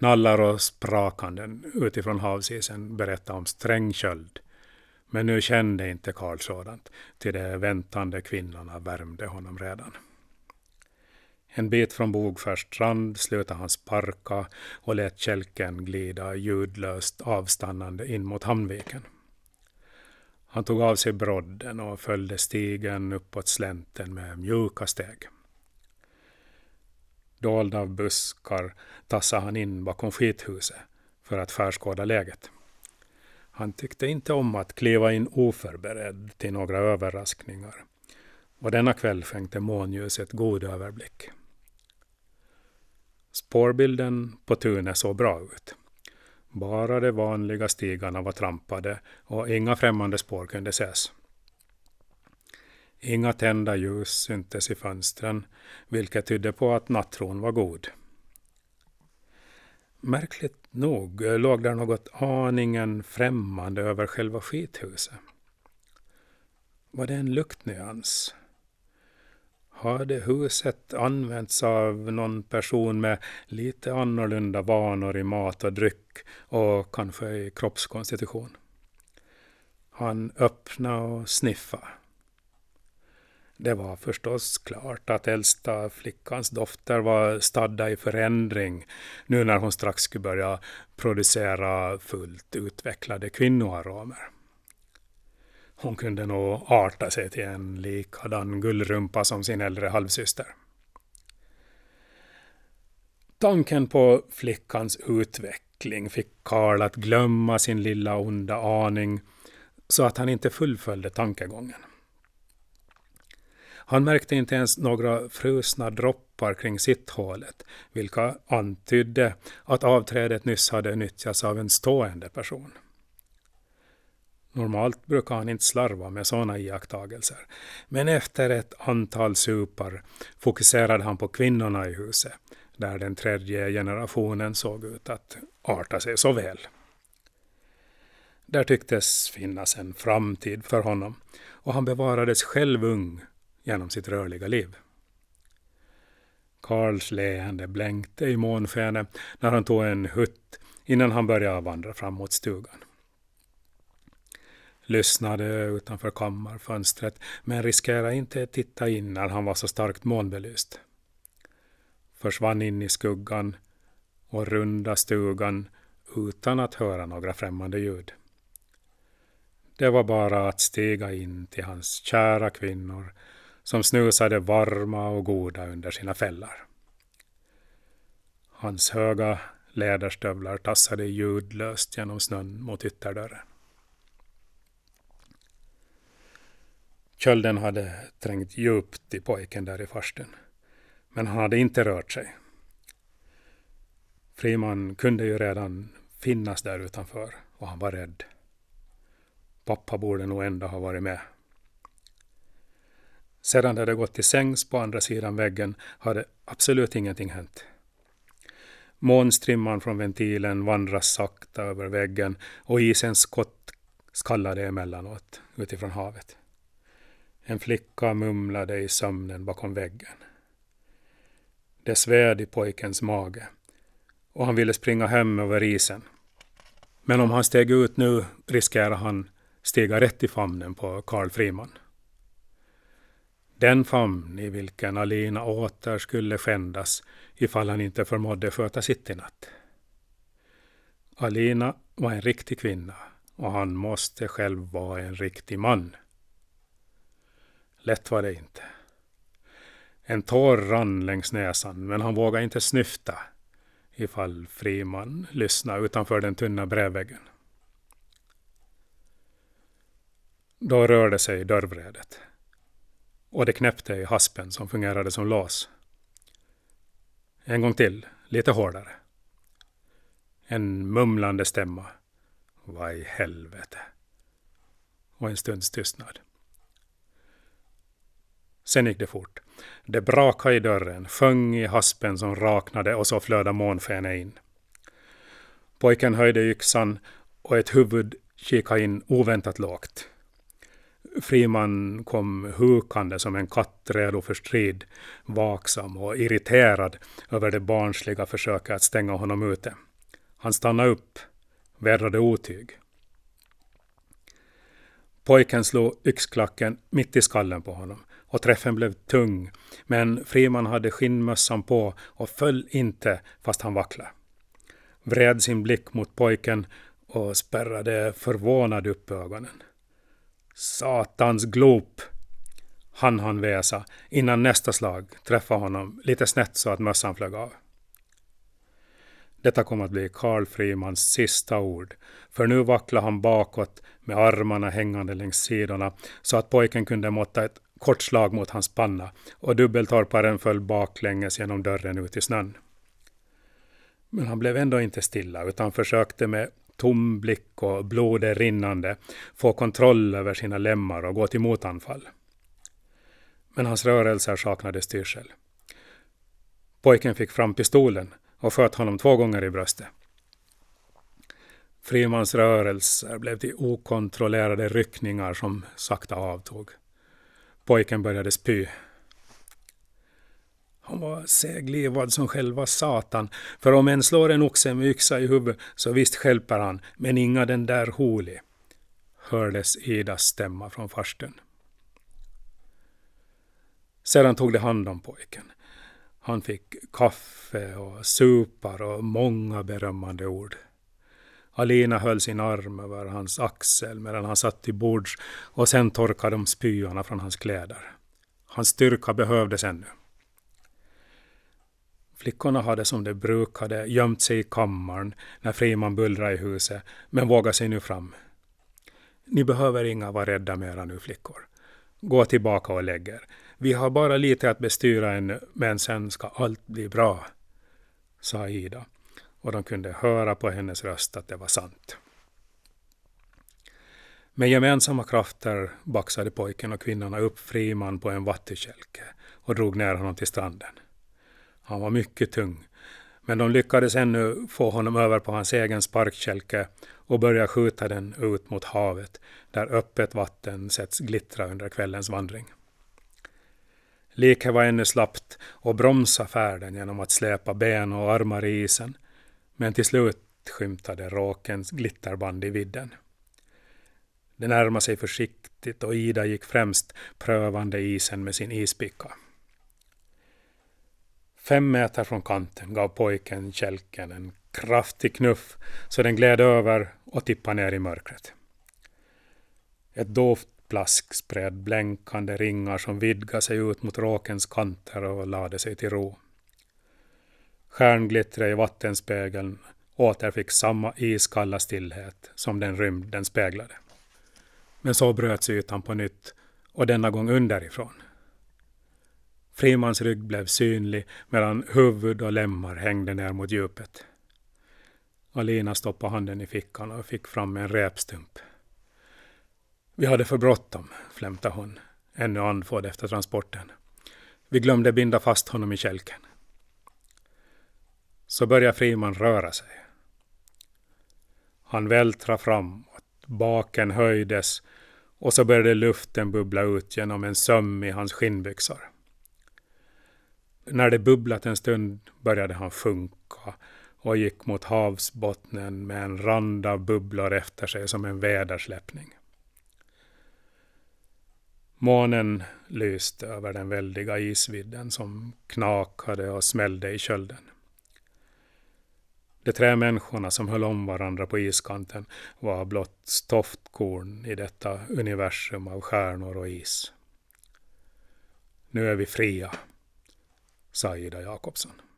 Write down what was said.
Knallar och sprakanden utifrån havsisen berättade om sträng köld. Men nu kände inte Karl sådant, till de väntande kvinnorna värmde honom redan. En bit från Bogfärs strand slutade han sparka och lät kälken glida ljudlöst avstannande in mot Hamnviken. Han tog av sig brodden och följde stigen uppåt slänten med mjuka steg. Dold av buskar tassade han in bakom skithuset för att skärskåda läget. Han tyckte inte om att kliva in oförberedd till några överraskningar och denna kväll skänkte månljuset god överblick. Spårbilden på tunet såg bra ut. Bara de vanliga stigarna var trampade och inga främmande spår kunde ses. Inga tända ljus syntes i fönstren, vilket tydde på att nattron var god. Märkligt nog låg där något aningen främmande över själva skithuset. Var det en luktnyans? Hade huset använts av någon person med lite annorlunda vanor i mat och dryck och kanske i kroppskonstitution? Han öppnade och sniffade. Det var förstås klart att äldsta flickans dofter var stadda i förändring nu när hon strax skulle börja producera fullt utvecklade kvinnoaromer. Hon kunde nog arta sig till en likadan gullrumpa som sin äldre halvsyster. Tanken på flickans utveckling fick Karl att glömma sin lilla onda aning så att han inte fullföljde tankegången. Han märkte inte ens några frusna droppar kring sitthålet, vilka antydde att avträdet nyss hade nyttjats av en stående person. Normalt brukar han inte slarva med sådana iakttagelser, men efter ett antal supar fokuserade han på kvinnorna i huset, där den tredje generationen såg ut att arta sig så väl. Där tycktes finnas en framtid för honom och han bevarades själv ung genom sitt rörliga liv. Karls leende blänkte i månskenet när han tog en hutt innan han började vandra fram mot stugan. Lyssnade utanför kammarfönstret men riskerade inte att titta in när han var så starkt månbelyst. Försvann in i skuggan och runda stugan utan att höra några främmande ljud. Det var bara att stiga in till hans kära kvinnor som snusade varma och goda under sina fällar. Hans höga läderstövlar tassade ljudlöst genom snön mot ytterdörren. Kölden hade trängt djupt i pojken där i farsten, men han hade inte rört sig. Friman kunde ju redan finnas där utanför och han var rädd. Pappa borde nog ändå ha varit med. Sedan de hade gått till sängs på andra sidan väggen hade absolut ingenting hänt. Månstrimman från ventilen vandrar sakta över väggen och isens skott skallade emellanåt utifrån havet. En flicka mumlade i sömnen bakom väggen. Det sved i pojkens mage och han ville springa hem över isen. Men om han steg ut nu riskerade han stiga rätt i famnen på Karl Friman. Den famn i vilken Alina åter skulle skändas ifall han inte förmådde sköta sitt i natt. Alina var en riktig kvinna och han måste själv vara en riktig man. Lätt var det inte. En tår rann längs näsan men han vågade inte snyfta ifall Friman lyssnade utanför den tunna brädväggen. Då rörde sig dörrvredet och det knäppte i haspen som fungerade som lås. En gång till, lite hårdare. En mumlande stämma. Vad i helvete? Och en stunds tystnad. Sen gick det fort. Det brakade i dörren, sjöng i haspen som raknade och så flödade månskenet in. Pojken höjde yxan och ett huvud kikade in oväntat lågt. Friman kom hukande som en katt redo för strid, vaksam och irriterad över det barnsliga försöket att stänga honom ute. Han stannade upp, vädrade otyg. Pojken slog yxklacken mitt i skallen på honom och träffen blev tung, men Friman hade skinnmössan på och föll inte fast han vacklade. Vred sin blick mot pojken och spärrade förvånad upp ögonen. Satans glop! Han han väsa innan nästa slag träffade honom lite snett så att mössan flög av. Detta kom att bli Karl Frimans sista ord, för nu vacklade han bakåt med armarna hängande längs sidorna så att pojken kunde måtta ett kort slag mot hans panna och dubbeltorparen föll baklänges genom dörren ut i snön. Men han blev ändå inte stilla utan försökte med tom blick och blodet rinnande få kontroll över sina lemmar och gå till motanfall. Men hans rörelser saknade styrsel. Pojken fick fram pistolen och sköt honom två gånger i bröstet. Frimans rörelser blev till okontrollerade ryckningar som sakta avtog. Pojken började spy. Han var seglivad som själva Satan, för om en slår en oxe med yxa i huvudet så visst skälper han, men inga den där holi, hördes Idas stämma från farstun. Sedan tog de hand om pojken. Han fick kaffe och supar och många berömmande ord. Alina höll sin arm över hans axel medan han satt till bords och sen torkade de spyorna från hans kläder. Hans styrka behövdes ännu. Flickorna hade som de brukade gömt sig i kammaren när Friman bullrade i huset, men vågade sig nu fram. Ni behöver inga vara rädda mera nu, flickor. Gå tillbaka och lägg er. Vi har bara lite att bestyra ännu, men sen ska allt bli bra, sa Ida, och de kunde höra på hennes röst att det var sant. Med gemensamma krafter baxade pojken och kvinnorna upp Friman på en vattenkälke och drog ner honom till stranden. Han var mycket tung, men de lyckades ännu få honom över på hans egen sparkkälke och börja skjuta den ut mot havet, där öppet vatten sätts glittra under kvällens vandring. Liket var ännu slappt och bromsa färden genom att släpa ben och armar i isen, men till slut skymtade råkens glitterband i vidden. Det närmade sig försiktigt och Ida gick främst prövande isen med sin ispicka. Fem meter från kanten gav pojken kälken en kraftig knuff så den gled över och tippade ner i mörkret. Ett dovt plask spred blänkande ringar som vidgade sig ut mot råkens kanter och lade sig till ro. Stjärnglittret i vattenspegeln återfick samma iskalla stillhet som den rymd den speglade. Men så bröts ytan på nytt och denna gång underifrån. Frimans rygg blev synlig medan huvud och lemmar hängde ner mot djupet. Alina stoppade handen i fickan och fick fram en räpstump. Vi hade för bråttom, flämtade hon, ännu andfådd efter transporten. Vi glömde binda fast honom i kälken. Så började Friman röra sig. Han vältrade framåt, baken höjdes och så började luften bubbla ut genom en söm i hans skinnbyxor. När det bubblat en stund började han sjunka och gick mot havsbottnen med en rand av bubblor efter sig som en vädersläppning. Månen lyste över den väldiga isvidden som knakade och smällde i kölden. De tre människorna som höll om varandra på iskanten var blott stoftkorn i detta universum av stjärnor och is. Nu är vi fria, sa Ida Jakobsson.